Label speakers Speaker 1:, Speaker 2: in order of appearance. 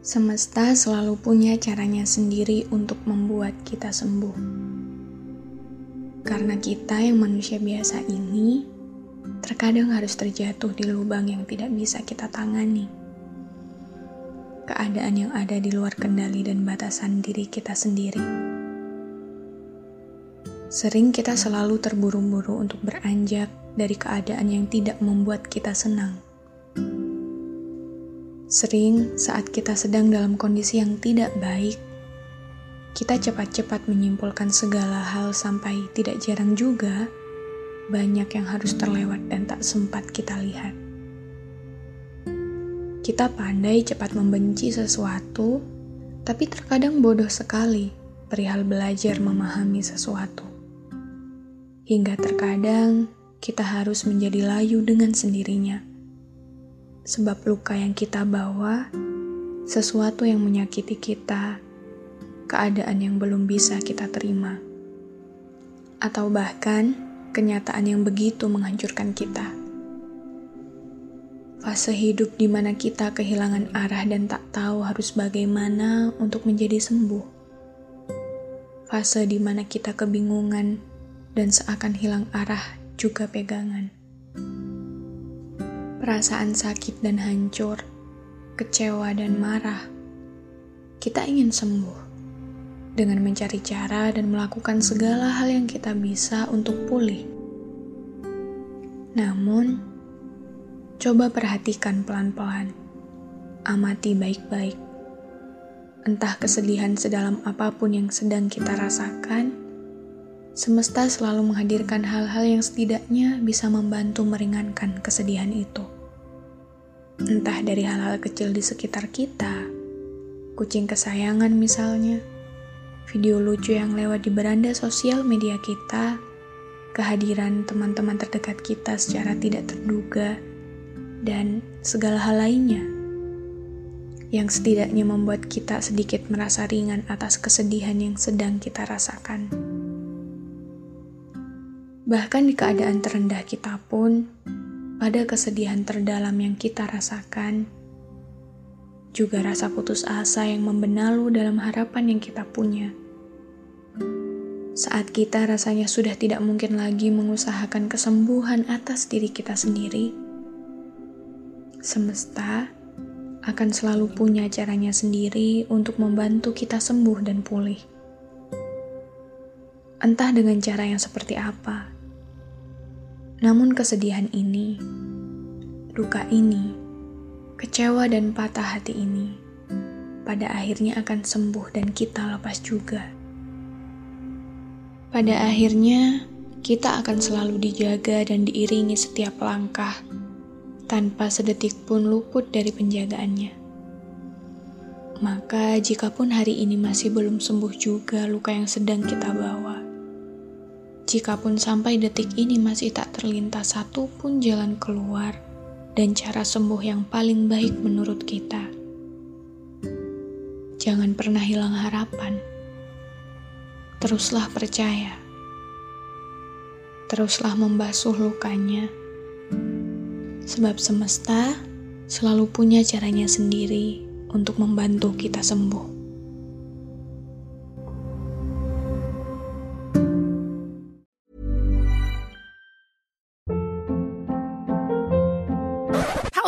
Speaker 1: Semesta selalu punya caranya sendiri untuk membuat kita sembuh. Karena kita yang manusia biasa ini terkadang harus terjatuh di lubang yang tidak bisa kita tangani. Keadaan yang ada di luar kendali dan batasan diri kita sendiri. Sering kita selalu terburu-buru untuk beranjak dari keadaan yang tidak membuat kita senang. Sering saat kita sedang dalam kondisi yang tidak baik, kita cepat-cepat menyimpulkan segala hal sampai tidak jarang juga banyak yang harus terlewat dan tak sempat kita lihat. Kita pandai cepat membenci sesuatu, tapi terkadang bodoh sekali perihal belajar memahami sesuatu. Hingga terkadang kita harus menjadi layu dengan sendirinya sebab luka yang kita bawa, sesuatu yang menyakiti kita, keadaan yang belum bisa kita terima, atau bahkan kenyataan yang begitu menghancurkan kita. Fase hidup di mana kita kehilangan arah dan tak tahu harus bagaimana untuk menjadi sembuh. Fase di mana kita kebingungan dan seakan hilang arah juga pegangan perasaan sakit dan hancur, kecewa dan marah. Kita ingin sembuh dengan mencari cara dan melakukan segala hal yang kita bisa untuk pulih. Namun, coba perhatikan pelan-pelan, amati baik-baik. Entah kesedihan sedalam apa pun yang sedang kita rasakan, semesta selalu menghadirkan hal-hal yang setidaknya bisa membantu meringankan kesedihan itu. Entah dari hal-hal kecil di sekitar kita, kucing kesayangan misalnya, video lucu yang lewat di beranda sosial media kita, kehadiran teman-teman terdekat kita secara tidak terduga, dan segala hal lainnya yang setidaknya membuat kita sedikit merasa ringan atas kesedihan yang sedang kita rasakan. Bahkan di keadaan terendah kita pun, pada kesedihan terdalam yang kita rasakan, juga rasa putus asa yang membenalu dalam harapan yang kita punya. Saat kita rasanya sudah tidak mungkin lagi mengusahakan kesembuhan atas diri kita sendiri, semesta akan selalu punya caranya sendiri untuk membantu kita sembuh dan pulih. Entah dengan cara yang seperti apa namun kesedihan ini, luka ini, kecewa dan patah hati ini, pada akhirnya akan sembuh dan kita lepas juga. Pada akhirnya, kita akan selalu dijaga dan diiringi setiap langkah, tanpa sedetik pun luput dari penjagaannya. Maka, jikapun hari ini masih belum sembuh juga luka yang sedang kita bawa, Jikapun sampai detik ini masih tak terlintas satu pun jalan keluar dan cara sembuh yang paling baik menurut kita. Jangan pernah hilang harapan. Teruslah percaya. Teruslah membasuh lukanya. Sebab semesta selalu punya caranya sendiri untuk membantu kita sembuh.